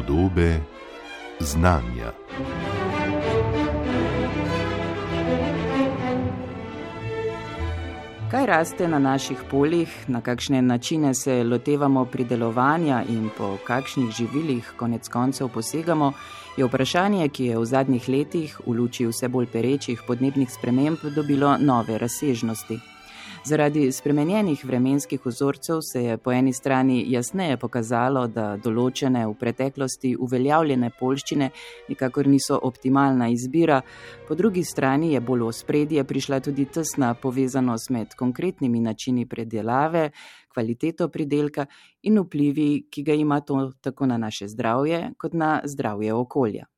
Podobe znanja. Kaj raste na naših poljih, na kakšne načine se lotevamo pridelovanja in po kakšnih živilih konec koncev posegamo, je vprašanje, ki je v zadnjih letih v luči vse bolj perečih podnebnih sprememb dobilo nove razsežnosti. Zaradi spremenjenih vremenskih vzorcev se je po eni strani jasneje pokazalo, da določene v preteklosti uveljavljene polščine nikakor niso optimalna izbira, po drugi strani je bolj v spredje prišla tudi tesna povezanost med konkretnimi načini predelave, kvaliteto pridelka in vplivi, ki ga ima to tako na naše zdravje kot na zdravje okolja.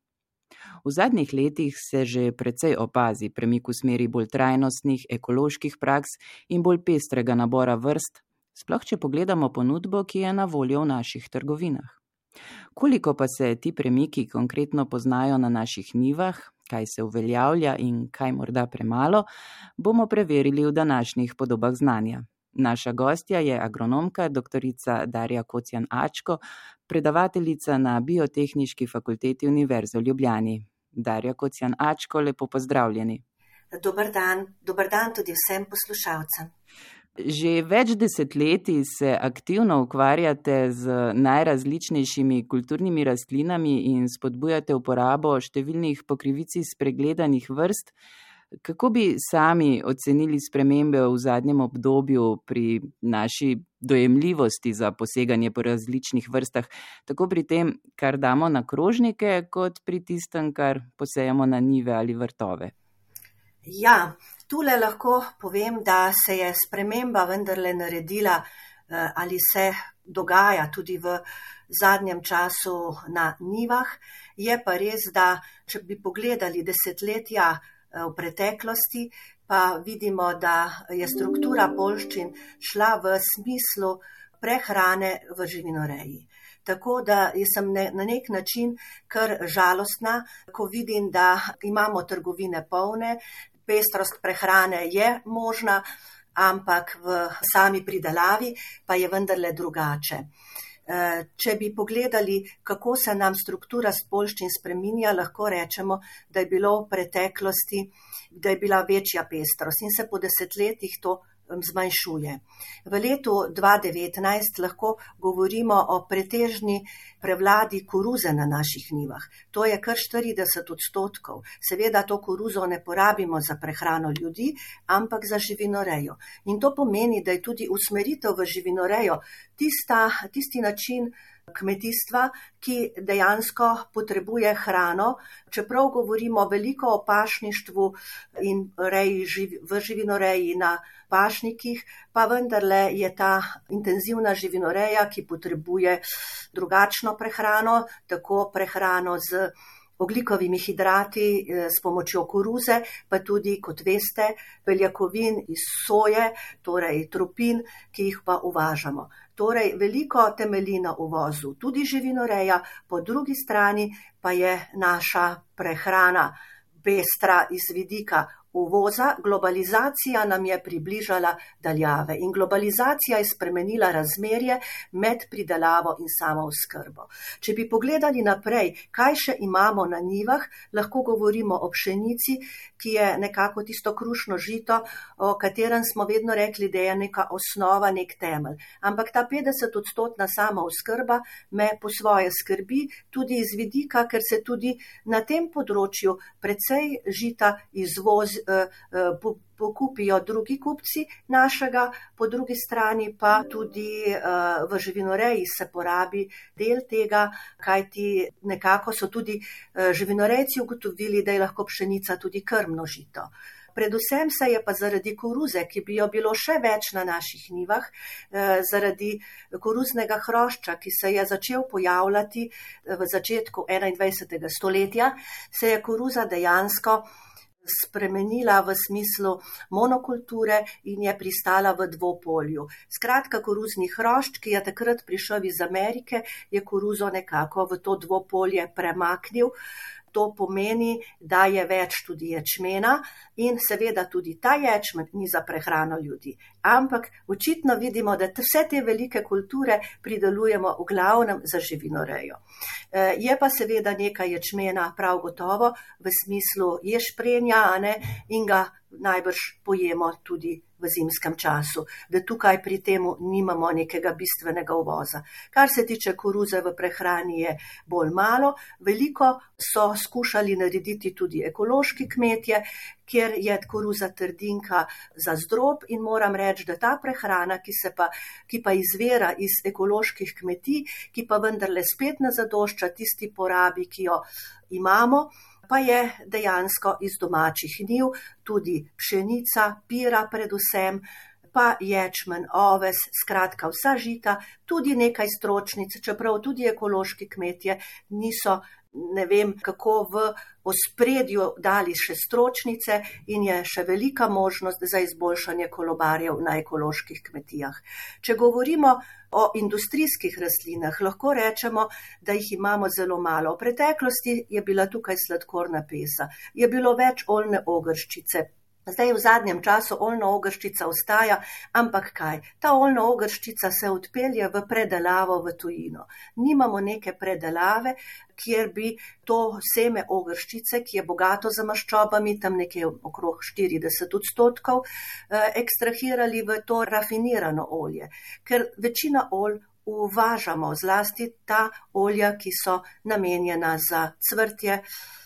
V zadnjih letih se že precej opazi premik v smeri bolj trajnostnih ekoloških praks in bolj pestrega nabora vrst, sploh če pogledamo ponudbo, ki je na voljo v naših trgovinah. Koliko pa se ti premiki konkretno poznajo na naših nivah, kaj se uveljavlja in kaj morda premalo, bomo preverili v današnjih podobah znanja. Naša gostja je agronomka dr. Darja Kocjan Ačko, predavateljica na Biotehnički fakulteti Univerze v Ljubljani. Darja Kocjan Ačko, lepo pozdravljeni. Dobar dan, dobar dan tudi vsem poslušalcem. Že več desetletij se aktivno ukvarjate z najrazličnejšimi kulturnimi rastlinami in spodbujate uporabo številnih pokrivici spregledanih vrst. Kako bi sami ocenili spremembe v zadnjem obdobju pri naši dojemljivosti za poseganje po različnih vrstah, tako pri tem, kar damo na krožnike, kot pri tistem, kar posejamo na nive ali vrtove? Ja, tule lahko povem, da se je sprememba vendarle naredila eh, ali se dogaja tudi v zadnjem času na nivah. Je pa res, da če bi pogledali desetletja, v preteklosti, pa vidimo, da je struktura polščin šla v smislu prehrane v živinoreji. Tako da sem na nek način kar žalostna, ko vidim, da imamo trgovine polne, pestrost prehrane je možna, ampak v sami pridelavi pa je vendarle drugače. Eh, če bi pogledali, kako se nam struktura spolščin spreminja, lahko rečemo, da je bilo v preteklosti, da je bila večja pestrost. In se po desetletjih to zmanjšuje. V letu 2019 lahko govorimo o pretežni prevladi koruze na naših nivah. To je kar 40 odstotkov. Seveda to koruzo ne porabimo za prehrano ljudi, ampak za živinorejo. In to pomeni, da je tudi usmeritev v živinorejo tista, tisti način, kmetijstva, ki dejansko potrebuje hrano, čeprav govorimo veliko o pašništvu in reji v živinoreji na pašnikih, pa vendarle je ta intenzivna živinoreja, ki potrebuje drugačno prehrano, tako prehrano z oglikovimi hidrati eh, s pomočjo koruze, pa tudi, kot veste, beljakovin iz soje, torej tropin, ki jih pa uvažamo. Torej, veliko temelji na uvozu, tudi živinoreja, po drugi strani pa je naša prehrana pestra iz vidika uvoza, globalizacija nam je približala daljave in globalizacija je spremenila razmerje med pridelavo in samo skrbo. Če bi pogledali naprej, kaj še imamo na nivah, lahko govorimo o pšenici, ki je nekako tisto krušno žito, o katerem smo vedno rekli, da je neka osnova, nek temelj. Ampak ta 50 odstotna samo skrba me po svoje skrbi tudi iz vidika, ker se tudi na tem področju precej žita izvozi pokupijo drugi kupci našega, po drugi strani pa tudi eh, v živinoreji se porabi del tega, kajti nekako so tudi živinorejci ugotovili, da je lahko pšenica tudi krmno žito. Predvsem se je pa zaradi koruze, ki bi jo bilo še več na naših nivah, zaradi koruznega hrošča, ki se je začel pojavljati v začetku 21. stoletja, se je koruza dejansko spremenila v smislu monokulture in je pristala v dvopolju. Skratka, koruzni hrošč, ki je takrat prišel iz Amerike, je koruzo nekako v to dvopolje premaknil. To pomeni, da je več tudi ječmena in seveda tudi ta ječmen ni za prehrano ljudi. Ampak očitno vidimo, da vse te velike kulture pridelujemo v glavnem za živinorejo. Eh, je pa seveda nekaj ječmena prav gotovo v smislu ješprenja ne, in ga najbrž pojemo tudi v zimskem času, da tukaj pri temu nimamo nekega bistvenega uvoza. Kar se tiče koruze v prehrani je bolj malo, veliko so skušali narediti tudi ekološki kmetje, kjer je koruza trdinka za zdrob in moram reči, da ta prehrana, ki, pa, ki pa izvira iz ekoloških kmetij, ki pa vendarle spet ne zadošča tisti porabi, ki jo imamo, pa je dejansko iz domačih njiv, tudi pšenica, pira predvsem, pa ječmen, oves, skratka vsa žita, tudi nekaj stročnic, čeprav tudi ekološki kmetje niso ne vem, kako v ospredju dali še stročnice in je še velika možnost za izboljšanje kolobarjev na ekoloških kmetijah. Če govorimo o industrijskih rastlinah, lahko rečemo, da jih imamo zelo malo. V preteklosti je bila tukaj sladkorna pesa, je bilo več oljne ogrščice, Zdaj v zadnjem času oljna ogrščica ostaja, ampak kaj? Ta oljna ogrščica se odpelje v predelavo v tujino. Nimamo neke predelave, kjer bi to seme ogrščice, ki je bogato za maščobami, tam nekje okrog 40 odstotkov, eh, ekstrahirali v to rafinirano olje. Ker večina olj uvažamo, zlasti ta olja, ki so namenjena za cvrtje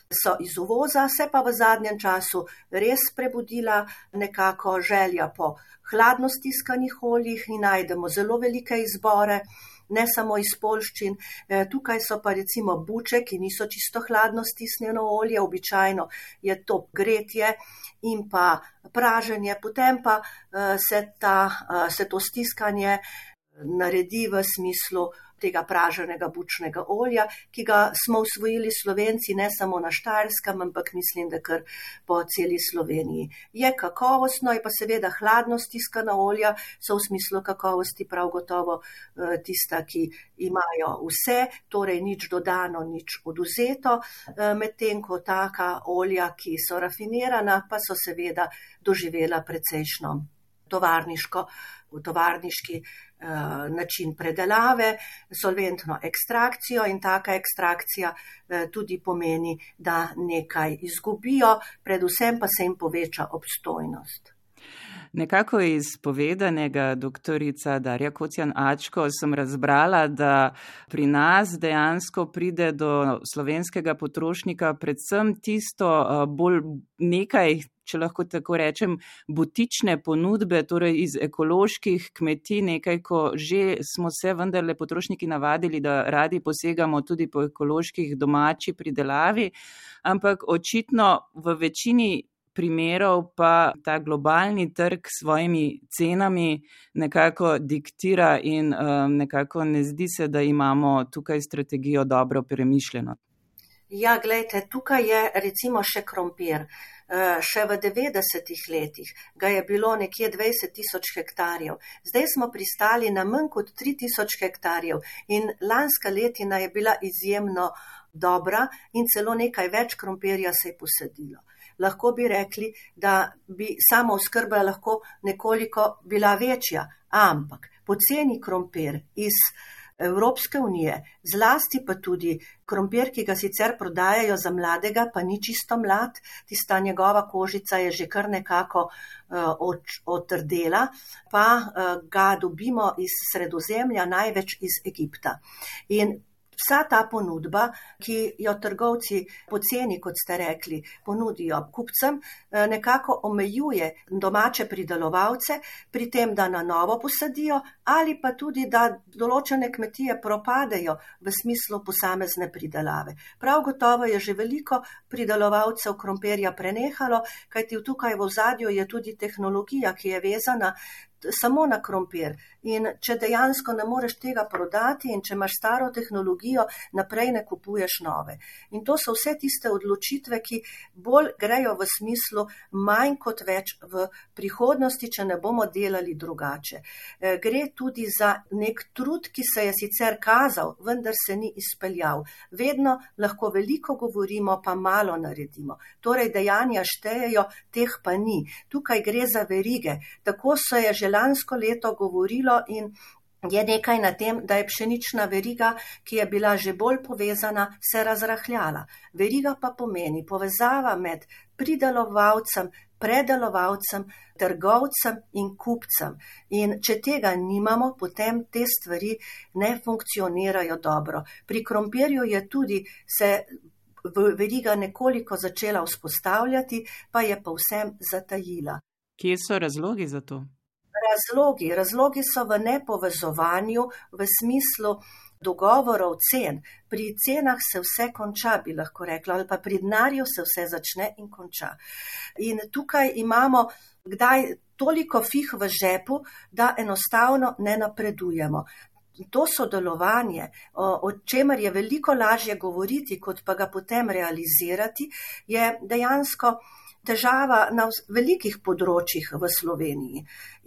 so iz uvoza, se pa v zadnjem času res prebudila nekako želja po hladno stiskanih oljih in najdemo zelo velike izbore. Ne samo iz polščin, e, tukaj so pa recimo buče, ki niso čisto hladno stisnjeno olje, običajno je to gretje in pa praženje, potem pa e, se, ta, e, se to stiskanje naredi v smislu tega praženega bučnega olja, ki ga smo usvojili slovenci ne samo na Štajerskem, ampak mislim, da kar po celi Sloveniji. Je kakovostno, je pa seveda hladno stiskana olja, so v smislu kakovosti prav gotovo eh, tista, ki imajo vse, torej nič dodano, nič oduzeto, eh, medtem ko taka olja, ki so rafinirana, pa so seveda doživela precejšno tovarniško, tovarniški način predelave, solventno ekstrakcijo in taka ekstrakcija eh, tudi pomeni, da nekaj izgubijo, predvsem pa se jim poveča obstojnost. Nekako iz povedanega doktorica Darja Kocjan Ačko sem razbrala, da pri nas dejansko pride do slovenskega potrošnika predvsem tisto eh, bolj nekaj če lahko tako rečem, butične ponudbe, torej iz ekoloških kmetij, nekaj, ko že smo se vendarle potrošniki navadili, da radi posegamo tudi po ekoloških domači pridelavi, ampak očitno v večini primerov pa ta globalni trg s svojimi cenami nekako diktira in um, nekako ne zdi se, da imamo tukaj strategijo dobro premišljeno. Ja, gledajte, tukaj je recimo še krompir. Eh, še v 90-ih letih ga je bilo nekje 20 tisoč hektarjev. Zdaj smo pristali na manj kot 3 tisoč hektarjev in lanska letina je bila izjemno dobra in celo nekaj več krompirja se je posadilo. Lahko bi rekli, da bi samo oskrba lahko nekoliko bila večja, ampak poceni krompir iz Evropske unije, zlasti pa tudi krompir, ki ga sicer prodajajo za mladega, pa ni čisto mlad, tista njegova kožica je že kar nekako uh, otrdela, pa uh, ga dobimo iz sredozemlja, največ iz Egipta. In Vsa ta ponudba, ki jo trgovci poceni, kot ste rekli, ponudijo kupcem, eh, nekako omejuje domače pridelovalce pri tem, da na novo posadijo ali pa tudi, da določene kmetije propadejo v smislu posamezne pridelave. Prav gotovo je že veliko pridelovalcev krompirja prenehalo, kajti tukaj v zadju je tudi tehnologija, ki je vezana samo na krompir. In če dejansko ne moreš tega prodati in če imaš staro tehnologijo, naprej ne kupuješ nove. In to so vse tiste odločitve, ki bolj grejo v smislu manj kot več v prihodnosti, če ne bomo delali drugače. E, gre tudi za nek trud, ki se je sicer kazal, vendar se ni izpeljal. Vedno lahko veliko govorimo, pa malo naredimo. Torej, dejanja štejejo, teh pa ni. Tukaj gre za verige. Tako se je že lansko leto govorilo in je nekaj na tem, da je pšenična veriga, ki je bila že bolj povezana, se razrahljala. Veriga pa pomeni povezava med pridelovalcem, predelovalcem, trgovcem in kupcem. In če tega nimamo, potem te stvari ne funkcionirajo dobro. Pri krompirju je tudi se veriga nekoliko začela vzpostavljati, pa je povsem zatajila. Kje so razlogi za to? Razlogi. Razlogi so v nepovezovanju, v smislu dogovorov cen. Pri cenah se vse konča, bi lahko rekla, ali pa pri denarju se vse začne in konča. In tukaj imamo kdaj toliko fih v žepu, da enostavno ne napredujemo. To sodelovanje, o čemer je veliko lažje govoriti, kot pa ga potem realizirati, je dejansko težava na velikih področjih v Sloveniji.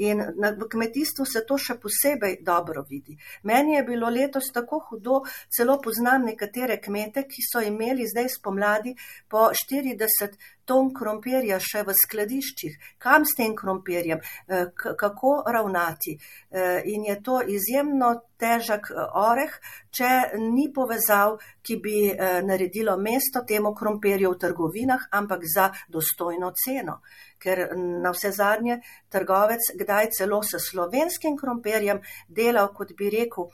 In na, v kmetijstvu se to še posebej dobro vidi. Meni je bilo letos tako hudo, celo poznam nekatere kmete, ki so imeli zdaj spomladi po 40 ton krompirja še v skladiščih. Kam s tem krompirjem, e, kako ravnati? E, in je to izjemno težak e, oreh, če ni povezav, ki bi naredilo mesto temu krompirju v trgovinah, ampak za dostojno ceno. Ker na vse zadnje trgovec kdaj celo s slovenskim krompirjem delal, kot bi rekel,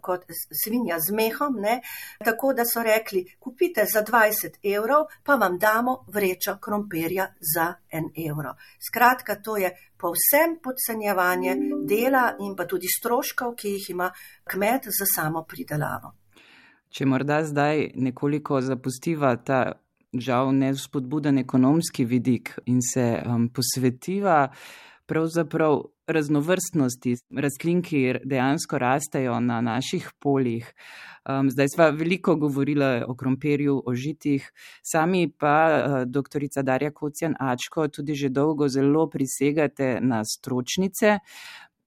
kot svinja z mehom, ne? tako da so rekli, kupite za 20 evrov, pa vam damo vrečo krompirja za en evro. Skratka, to je povsem podcenjevanje dela in pa tudi stroškov, ki jih ima kmet za samo pridelavo. Če morda zdaj nekoliko zapustiva ta žal nespodbuden ekonomski vidik in se um, posvetiva pravzaprav raznovrstnosti rastlin, ki dejansko rastejo na naših poljih. Um, zdaj sva veliko govorila o krompirju, o žitih, sami pa uh, doktorica Darja Kocjan Ačko tudi že dolgo zelo prisegate na stročnice.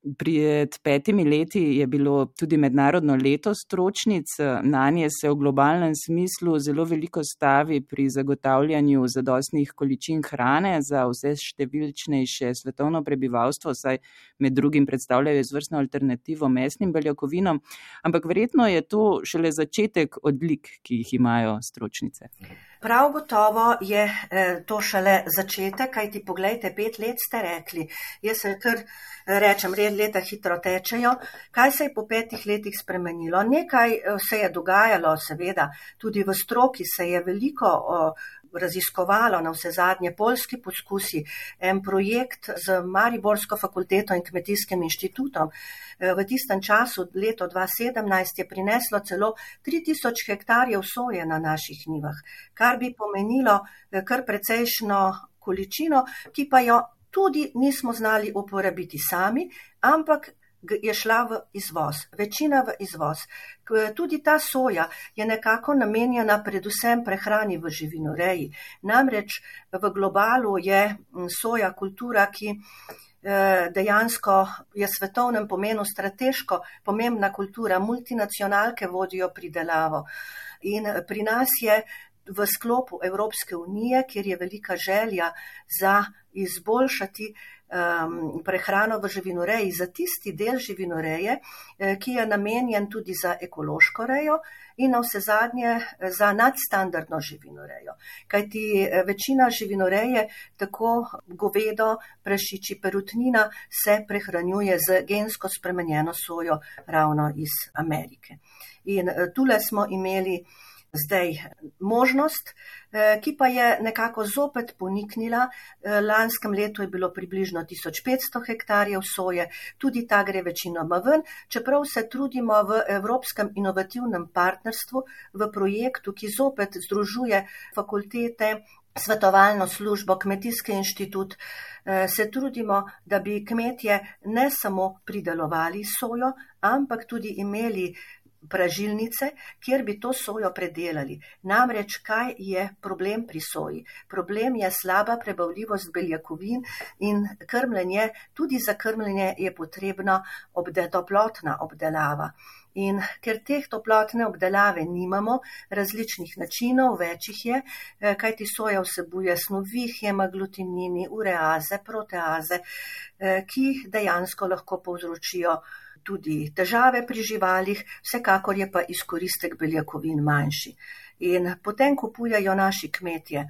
Pred petimi leti je bilo tudi mednarodno leto stročnic, na nje se v globalnem smislu zelo veliko stavi pri zagotavljanju zadostnih količin hrane za vse številčnejše svetovno prebivalstvo, saj med drugim predstavljajo izvrstno alternativo mesnim beljakovinom, ampak verjetno je to šele začetek odlik, ki jih imajo stročnice. Prav gotovo je eh, to šele začetek, kaj ti pogledajte, pet let ste rekli. Jaz se kar eh, rečem, red leta hitro tečejo. Kaj se je po petih letih spremenilo? Nekaj eh, se je dogajalo, seveda, tudi v stroki se je veliko raziskovalo na vse zadnje polski poskusi, en projekt z Mariborsko fakulteto in kmetijskim inštitutom. Eh, v tistem času, leto 2017, je prineslo celo 3000 hektarjev soje na naših nivah, kar bi pomenilo eh, kar precejšno količino, ki pa jo tudi nismo znali uporabiti sami, ampak je šla v izvoz, večina v izvoz. Tudi ta soja je nekako namenjena predvsem prehrani v živinoreji. Namreč v globalu je soja kultura, ki eh, dejansko je svetovnem pomenu strateško pomembna kultura, multinacionalke vodijo pridelavo. In pri nas je v sklopu Evropske unije, kjer je velika želja za izboljšati um, prehrano v živinoreji, za tisti del živinoreje, eh, ki je namenjen tudi za ekološko rejo in na vse zadnje eh, za nadstandardno živinorejo. Kajti eh, večina živinoreje, tako govedo, prešiči, perutnina, se prehranjuje z gensko spremenjeno sojo ravno iz Amerike. In tule smo imeli zdaj možnost, eh, ki pa je nekako zopet poniknila. Eh, lanskem letu je bilo približno 1500 hektarjev soje, tudi ta gre večinoma ven, čeprav se trudimo v Evropskem inovativnem partnerstvu v projektu, ki zopet združuje fakultete, svetovalno službo, kmetijski inštitut, eh, se trudimo, da bi kmetje ne samo pridelovali sojo, ampak tudi imeli pražilnice, kjer bi to sojo predelali. Namreč, kaj je problem pri soji? Problem je slaba prebavljivost beljakovin in krmljenje, tudi za krmljenje je potrebna obde, toplotna obdelava. In ker teh toplotne obdelave nimamo, različnih načinov, večjih je, eh, kajti soja vsebuje snovi, hemaglutinini, ureaze, proteaze, eh, ki dejansko lahko povzročijo tudi težave pri živalih, vsekakor je pa izkoristek beljakovin manjši. In potem kupujajo naši kmetje.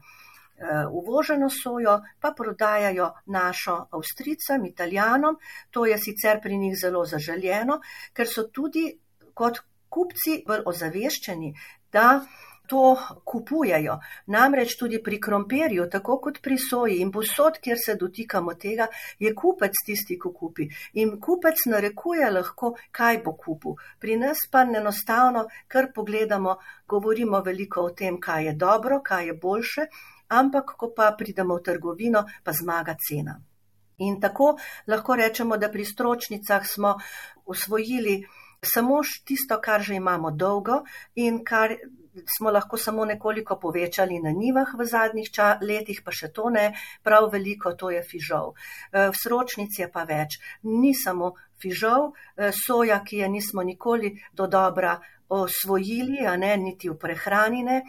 Eh, uvoženo sojo, pa prodajajo našo Avstricam, Italijanom. To je sicer pri njih zelo zaželjeno, ker so tudi kot kupci bolj ozaveščeni, da to kupujejo. Namreč tudi pri krompirju, tako kot pri soji in posod, kjer se dotikamo tega, je kupec tisti, ki kupi. In kupec narekuje lahko, kaj bo kupil. Pri nas pa enostavno, kar pogledamo, govorimo veliko o tem, kaj je dobro, kaj je boljše ampak ko pa pridemo v trgovino, pa zmaga cena. In tako lahko rečemo, da pri stročnicah smo usvojili samo tisto, kar že imamo dolgo in kar smo lahko samo nekoliko povečali na nivah v zadnjih letih, pa še to ne prav veliko, to je fižol. E, v sročnici je pa več. Ni samo fižol, e, soja, ki je nismo nikoli do dobra osvojili, a ne niti v prehranine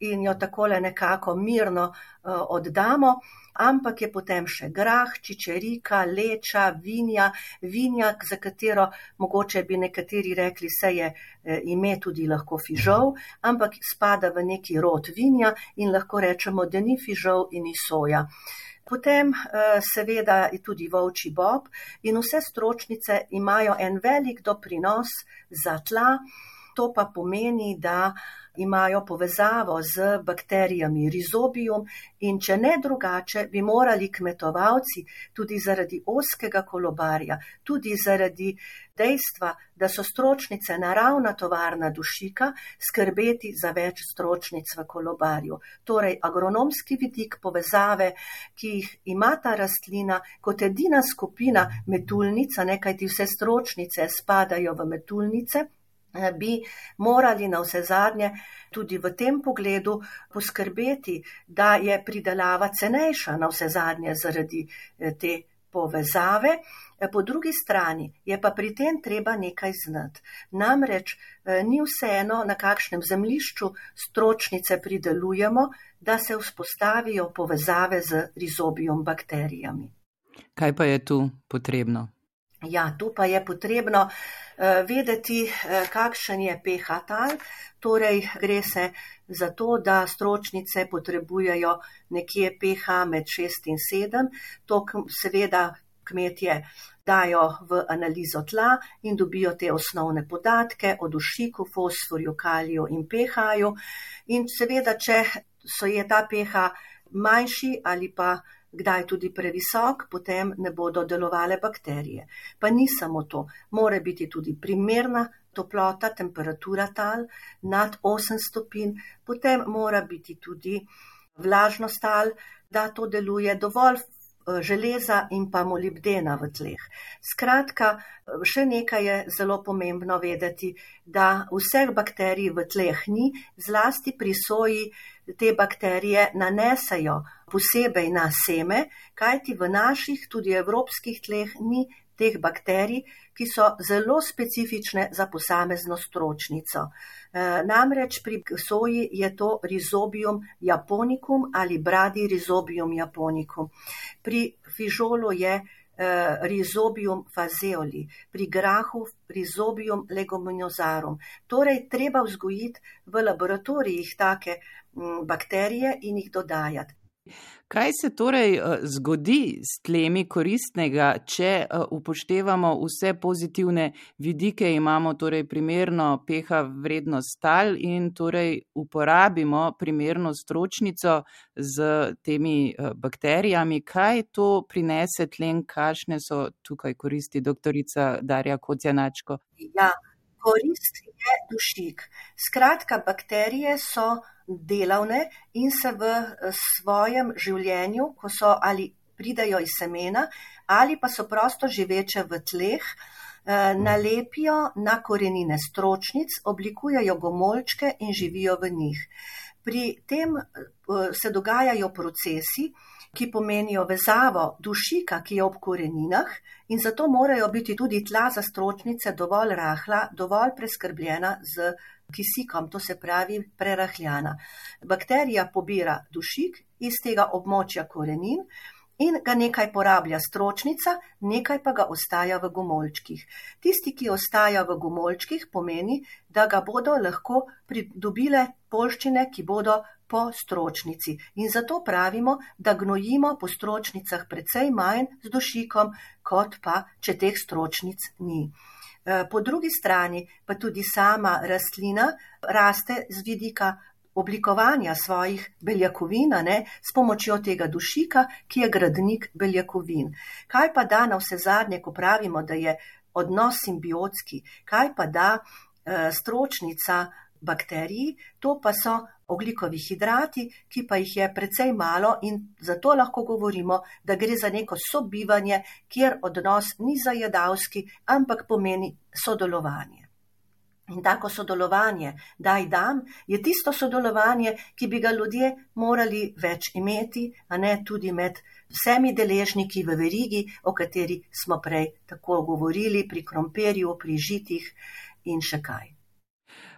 in jo takole nekako mirno uh, oddamo, ampak je potem še grah, čičerika, leča, vinja, vinjak, za katero mogoče bi nekateri rekli, se je eh, ime tudi lahko fižol, ampak spada v neki rod vinja in lahko rečemo, da ni fižol in ni soja. Potem eh, seveda je tudi volči bob in vse stročnice imajo en velik doprinos za tla, To pa pomeni, da imajo povezavo z bakterijami rizobijum in če ne drugače, bi morali kmetovalci tudi zaradi oskega kolobarja, tudi zaradi dejstva, da so stročnice naravna tovarna dušika, skrbeti za več stročnic v kolobarju. Torej, agronomski vidik povezave, ki jih ima ta rastlina kot edina skupina metulnica, nekaj ti vse stročnice spadajo v metulnice, bi morali na vse zadnje tudi v tem pogledu poskrbeti, da je pridelava cenejša na vse zadnje zaradi eh, te povezave. Eh, po drugi strani je pa pri tem treba nekaj znati. Namreč ni vseeno, na kakšnem zemlišču stročnice pridelujemo, da se vzpostavijo povezave z rizobijom bakterijami. Kaj pa je tu potrebno? Ja, tu pa je potrebno uh, vedeti, uh, kakšen je pH tal. Torej, gre se za to, da stročnice potrebujejo nekje pH med 6 in 7. To seveda kmetje dajo v analizo tla in dobijo te osnovne podatke o dušiku, fosforju, kaliju in pH-ju. In seveda, če so je ta pH manjši ali pa kdaj tudi previsok, potem ne bodo delovale bakterije. Pa ni samo to, mora biti tudi primerna toplota, temperatura tal nad 8 stopinj, potem mora biti tudi vlažnost tal, da to deluje dovolj železa in pa molibdena v tleh. Skratka, še nekaj je zelo pomembno vedeti, da vseh bakterij v tleh ni, zlasti pri soji te bakterije nanesajo posebej na seme, kajti v naših, tudi evropskih tleh, ni teh bakterij, ki so zelo specifične za posamezno stročnico. E, namreč pri soji je to rizobium japonicum ali bradi rizobium japonicum. Pri fižolu je e, rizobium fazeoli, pri grahu rizobium legominozarum. Torej, treba vzgojiti v laboratorijih take bakterije in jih dodajati. Kaj se torej eh, zgodi s tlemi koristnega, če eh, upoštevamo vse pozitivne vidike, imamo torej primerno pH vrednost tal in torej uporabimo primerno stročnico z temi eh, bakterijami? Kaj to prinese tlen, kakšne so tukaj koristi, doktorica Darja Kocjanačko? Ja, korist je dušik. Skratka, bakterije so delavne in se v eh, svojem življenju, ko so ali pridajo iz semena ali pa so prosto živeče v tleh, nalepijo na korenine stročnic, oblikujejo gomolčke in živijo v njih. Pri tem se dogajajo procesi, ki pomenijo vezavo dušika, ki je ob koreninah in zato morajo biti tudi tla za stročnice dovolj rahla, dovolj preskrbljena z kisikom, to se pravi prerahljana. Bakterija pobira dušik iz tega območja korenin in ga nekaj porablja stročnica, nekaj pa ga ostaja v gomolčkih. Tisti, ki ostaja v gomolčkih, pomeni, da ga bodo lahko pridobile polščine, ki bodo po stročnici. In zato pravimo, da gnojimo po stročnicah precej manj z dušikom, kot pa, če teh stročnic ni. E, po drugi strani pa tudi sama rastlina raste z vidika oblikovanja svojih beljakovin, ne, s pomočjo tega dušika, ki je gradnik beljakovin. Kaj pa da na vse zadnje, ko pravimo, da je odnos simbiotski, kaj pa da e, stročnica bakteriji, to pa so oglikovi hidrati, ki pa jih je precej malo in zato lahko govorimo, da gre za neko sobivanje, kjer odnos ni zajedavski, ampak pomeni sodelovanje. In tako sodelovanje, daj dam, je tisto sodelovanje, ki bi ga ljudje morali več imeti, a ne tudi med vsemi deležniki v verigi, o kateri smo prej tako govorili, pri krompirju, pri žitih in še kaj.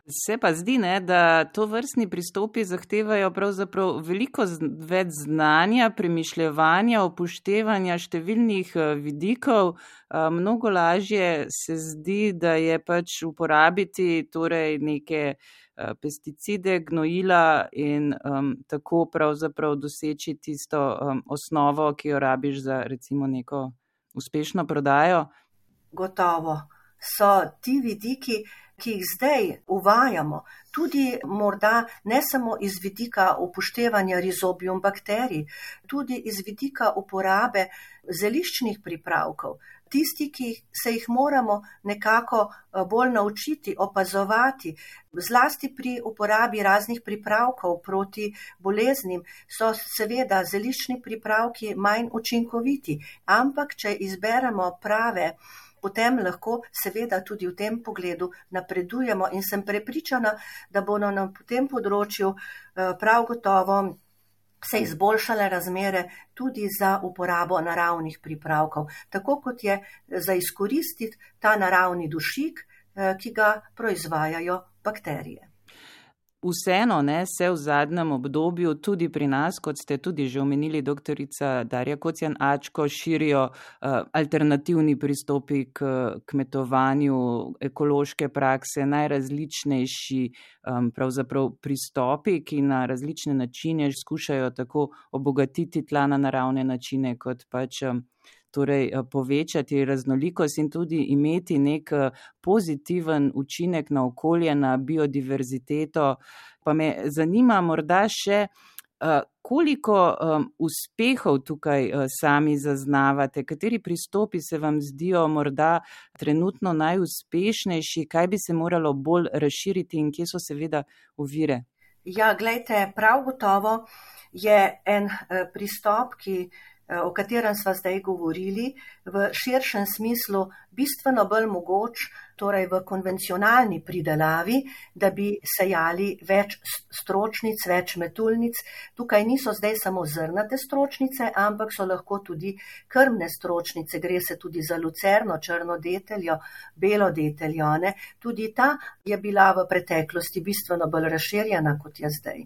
Se pa zdi, ne, da to vrstni pristopi zahtevajo pravzaprav veliko več znanja, premišljevanja, upoštevanja številnih eh, vidikov. Eh, mnogo lažje se zdi, da je pač uporabiti torej neke eh, pesticide, gnojila in um, tako pravzaprav doseči tisto um, osnovo, ki jo rabiš za recimo neko uspešno prodajo. Gotovo so ti vidiki ki jih zdaj uvajamo, tudi morda ne samo iz vidika upoštevanja rizobijum bakterij, tudi iz vidika uporabe zeliščnih pripravkov. Tisti, ki se jih moramo nekako eh, bolj naučiti, opazovati, zlasti pri uporabi raznih pripravkov proti boleznim, so seveda zeliščni pripravki manj učinkoviti, ampak če izberemo prave, potem lahko seveda tudi v tem pogledu napredujemo in sem prepričana, da bodo na tem področju eh, prav gotovo se izboljšale razmere tudi za uporabo naravnih pripravkov, tako kot je za izkoristiti ta naravni dušik, eh, ki ga proizvajajo bakterije. Vseeno ne, se v zadnjem obdobju tudi pri nas, kot ste tudi že omenili, doktorica Darja Kocjan Ačko, širijo uh, alternativni pristopi k kmetovanju, ekološke prakse, najrazličnejši um, pristopi, ki na različne načine skušajo tako obogatiti tla na naravne načine, kot pač um, torej eh, povečati raznolikost in tudi imeti nek eh, pozitiven učinek na okolje, na biodiverziteto. Pa me zanima morda še, eh, koliko uspehov tukaj sami zaznavate, kateri pristopi se vam zdijo morda trenutno najuspešnejši, kaj bi se moralo bolj razširiti in kje so seveda uvire. Ja, gledajte, prav gotovo je en pristop, ki Eh, o katerem sva zdaj govorili, v širšem smislu bistveno bolj mogoč, torej v konvencionalni pridelavi, da bi sejali več stročnic, več metulnic. Tukaj niso zdaj samo zrnate stročnice, ampak so lahko tudi krmne stročnice. Gre se tudi za lucerno, črno deteljo, belo deteljo. Ne? Tudi ta je bila v preteklosti bistveno bolj razširjena, kot je zdaj.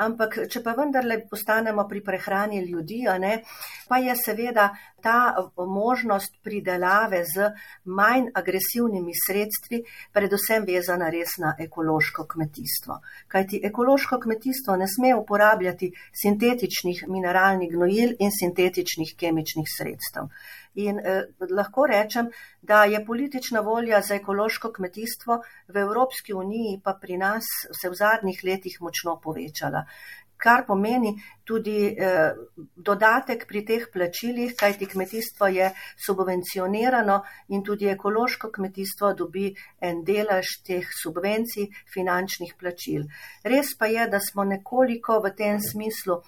Ampak, če pa vendarle postanemo pri prehrani ljudi, ne, pa je seveda ta možnost pridelave z manj agresivnimi sredstvi, predvsem vezana res na ekološko kmetijstvo. Kajti ekološko kmetijstvo ne sme uporabljati sintetičnih mineralnih gnojil in sintetičnih kemičnih sredstev. In eh, lahko rečem, da je politična volja za ekološko kmetijstvo v Evropski uniji pa pri nas se v zadnjih letih močno povečala. Kar pomeni tudi eh, dodatek pri teh plačilih, kajti kmetijstvo je subvencionirano in tudi ekološko kmetijstvo dobi en delež teh subvencij finančnih plačil. Res pa je, da smo nekoliko v tem smislu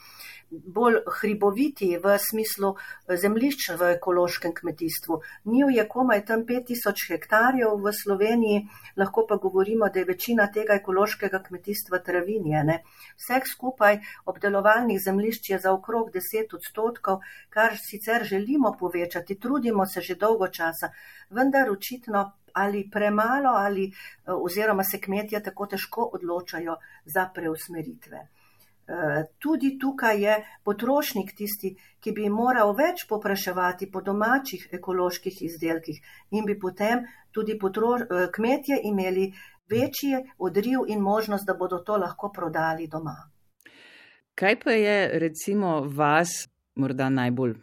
bolj hriboviti v smislu eh, zemlišč v ekološkem kmetijstvu. Njiv je komaj tam 5000 hektarjev v Sloveniji, lahko pa govorimo, da je večina tega ekološkega kmetijstva travinjene. Vseh skupaj obdelovalnih zemlišč je za okrog 10 odstotkov, kar sicer želimo povečati, trudimo se že dolgo časa, vendar očitno ali premalo ali eh, oziroma se kmetje tako težko odločajo za preusmeritve. Eh, tudi tukaj je potrošnik tisti, ki bi moral več popraševati po domačih ekoloških izdelkih in bi potem tudi eh, kmetje imeli večji odriv in možnost, da bodo to lahko prodali doma. Kaj pa je recimo vas morda najbolj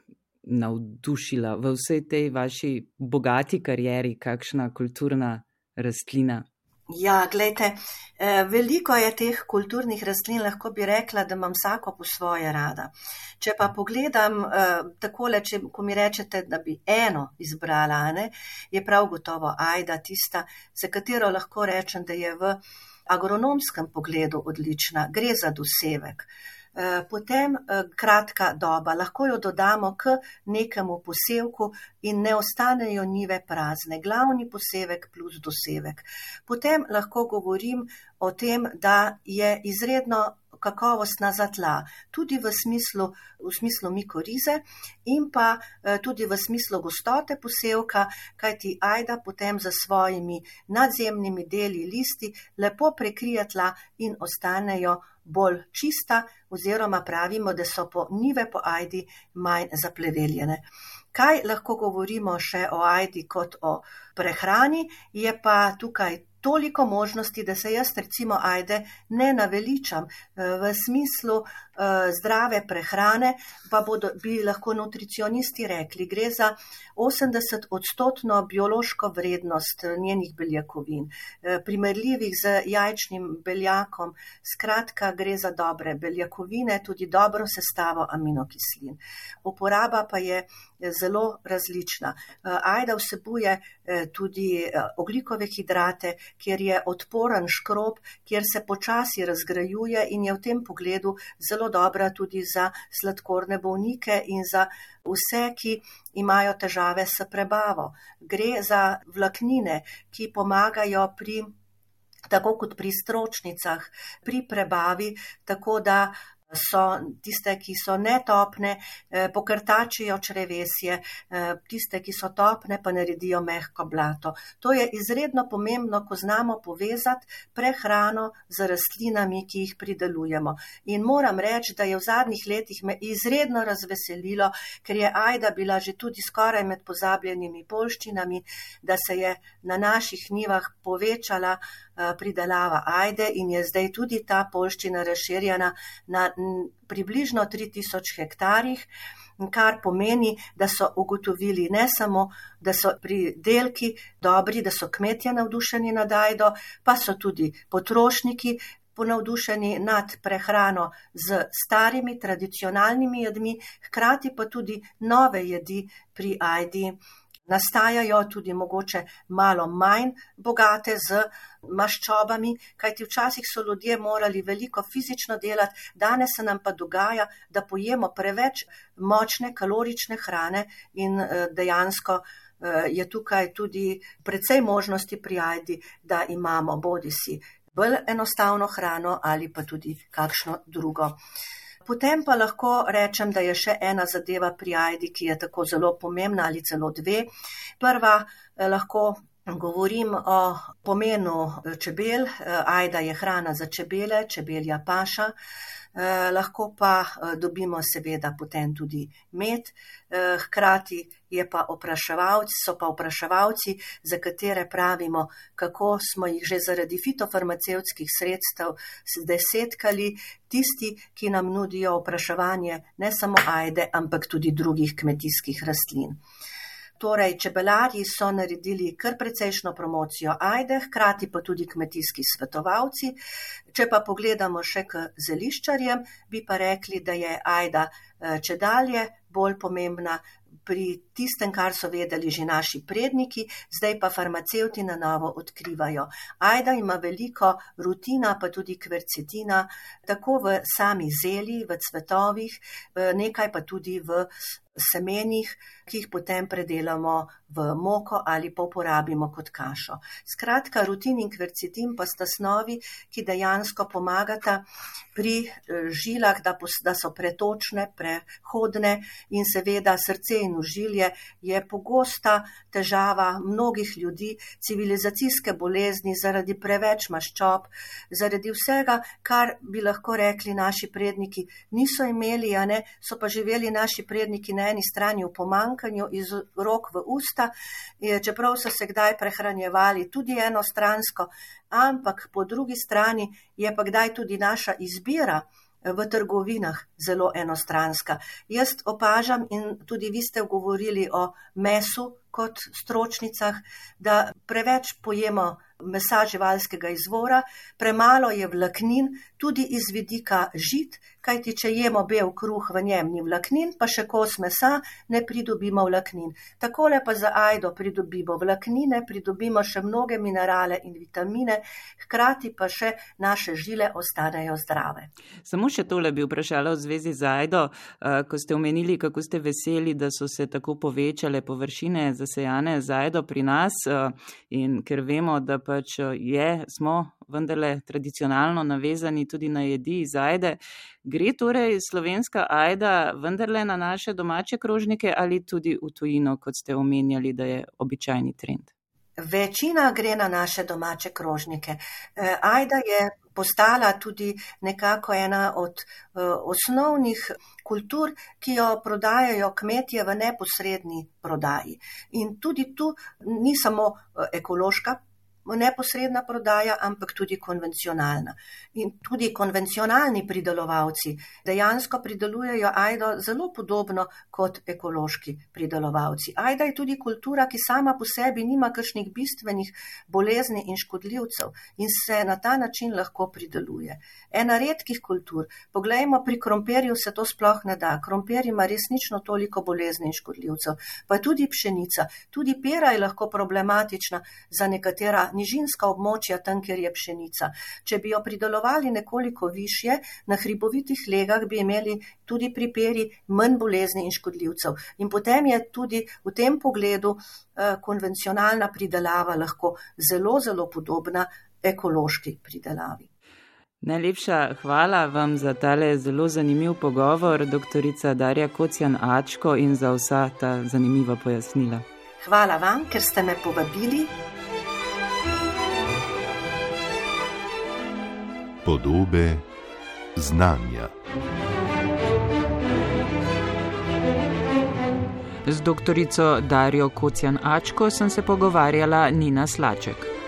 navdušila v vsej tej vaši bogati karieri, kakšna kulturna rastlina? Ja, gledajte, eh, veliko je teh kulturnih rastlin, lahko bi rekla, da imam vsako po svoje rada. Če pa pogledam eh, takole, če, ko mi rečete, da bi eno izbrala, ne, je prav gotovo ajda tista, za katero lahko rečem, da je v agronomskem pogledu odlična. Gre za dosevek. Eh, potem eh, kratka doba, lahko jo dodamo k nekemu posevku in ne ostanejo nive prazne. Glavni posevek plus dosevek. Potem lahko govorim o tem, da je izredno kakovostna za tla, tudi v smislu, v smislu mikorize in pa eh, tudi v smislu gostote posevka, kajti ajda potem za svojimi nadzemnimi deli listi lepo prekrije tla in ostanejo bolj čista, oziroma pravimo, da so po nive po ajdi manj zapleveljene. Kaj lahko govorimo še o ajdi kot o prehrani, je pa tukaj toliko možnosti, da se jaz recimo ajde ne naveličam eh, v smislu zdrave prehrane, pa bodo, bi lahko nutricionisti rekli, gre za 80 odstotno biološko vrednost eh, njenih beljakovin, primerljivih z jajčnim beljakom, skratka gre za dobre beljakovine, tudi dobro sestavo aminokislin. Uporaba pa je zelo različna. Ajda vsebuje tudi oglikove hidrate, kjer je odporen škrob, kjer se počasi razgrajuje in je v tem pogledu zelo dobra tudi za sladkorne bolnike in za vse, ki imajo težave s prebavo. Gre za vlaknine, ki pomagajo pri. Tako kot pri stročnicah, pri prebavi, tako da so tiste, ki so netopne, eh, pokrtačijo črevesje, eh, tiste, ki so topne, pa naredijo mehko blato. To je izredno pomembno, ko znamo povezati prehrano z rastlinami, ki jih pridelujemo. In moram reči, da je v zadnjih letih me izredno razveselilo, ker je Ajda bila že tudi skoraj med pozabljenimi polščinami, da se je na naših nivah povečala Eh, pridelava ajde in je zdaj tudi ta polščina razširjena na približno 3000 hektarjih, kar pomeni, da so ugotovili ne samo, da so pridelki dobri, da so kmetje navdušeni nad ajdo, pa so tudi potrošniki ponavdušeni nad prehrano z starimi tradicionalnimi jedmi, hkrati pa tudi nove jedi pri ajdi nastajajo tudi mogoče malo manj bogate z maščobami, kajti včasih so ljudje morali veliko fizično delati, danes se nam pa dogaja, da pojemo preveč močne kalorične hrane in eh, dejansko eh, je tukaj tudi precej možnosti prijajdi, da imamo bodi si bolj enostavno hrano ali pa tudi kakšno drugo. Potem pa lahko rečem, da je še ena zadeva pri Aidi, ki je tako zelo pomembna ali celo dve. Prva eh, lahko govorim o pomenu eh, čebel. Eh, Aida je hrana za čebele, čebelja paša. Eh, lahko pa eh, dobimo seveda potem tudi med. Eh, hkrati pa so pa vpraševalci, za katere pravimo, kako smo jih že zaradi fitofarmacevskih sredstev desetkali, tisti, ki nam nudijo vpraševanje ne samo ajde, ampak tudi drugih kmetijskih rastlin. Torej, čebelarji so naredili kar precejšno promocijo ajde, hkrati pa tudi kmetijski svetovalci. Če pa pogledamo še k zeliščarjem, bi pa rekli, da je ajda eh, če dalje bolj pomembna pri tistem, kar so vedeli že naši predniki, zdaj pa farmacevti na novo odkrivajo. Ajda ima veliko rutina, pa tudi kvercetina, tako v sami zeli, v cvetovih, nekaj pa tudi v semenih, ki jih potem predelamo v moko ali pa uporabimo kot kašo. Skratka, rutin in kvercetin pa sta snovi, ki dejansko pomagata pri eh, žilah, da, da so pretočne, prehodne in seveda srce in užilje je pogosta težava mnogih ljudi, civilizacijske bolezni zaradi preveč maščob, zaradi vsega, kar bi lahko rekli naši predniki niso imeli, a ne so pa živeli naši predniki na eni strani v pomankanju, iz rok v usta, čeprav so se kdaj prehranjevali tudi enostransko, ampak po drugi strani je pa kdaj tudi naša izbira v trgovinah zelo enostranska. Jaz opažam in tudi vi ste govorili o mesu kot stročnicah, da preveč pojemo mesa živalskega izvora, premalo je vlaknin, tudi iz vidika žit, kajti če jemo bel kruh, v njem ni vlaknin, pa še kos mesa, ne pridobimo vlaknin. Takole pa za ajdo pridobimo vlaknine, pridobimo še mnoge minerale in vitamine, hkrati pa še naše žile ostanejo zdrave. Samo še tole bi vprašala v zvezi z ajdo, eh, ko ste omenili, kako ste veseli, da so se tako povečale površine zasejane z ajdo pri nas eh, in ker vemo, da pač eh, je, smo vendarle tradicionalno navezani tudi na jedi iz ajde. Gre torej slovenska ajda vendarle na naše domače krožnike ali tudi v tujino, kot ste omenjali, da je običajni trend? Večina gre na naše domače krožnike. Eh, ajda je postala tudi nekako ena od uh, osnovnih kultur, ki jo prodajajo kmetje v neposredni prodaji. In tudi tu ni samo uh, ekološka neposredna prodaja, ampak tudi konvencionalna. In tudi konvencionalni pridelovalci dejansko pridelujejo ajdo zelo podobno kot ekološki pridelovalci. Ajda je tudi kultura, ki sama po sebi nima kakšnih bistvenih bolezni in škodljivcev in se na ta način lahko prideluje. Ena redkih kultur, poglejmo, pri krompirju se to sploh ne da. Krompir ima resnično toliko bolezni in škodljivcev, pa tudi pšenica, tudi pera je lahko problematična za nekatera nižinska območja, tam, kjer je pšenica. Če bi jo pridelovali nekoliko više, na hribovitih legah bi imeli tudi pri peri manj bolezni in škodljivcev. In potem je tudi v tem pogledu eh, konvencionalna pridelava lahko zelo, zelo podobna ekološki pridelavi. Najlepša hvala vam za tale zelo zanimiv pogovor, doktorica Darja Kocjan Ačko in za vsa ta zanimiva pojasnila. Hvala vam, ker ste me povabili. Podobe znanja. Z doktorico Darjo Kocjan Ačko sem se pogovarjala Nina Slaček.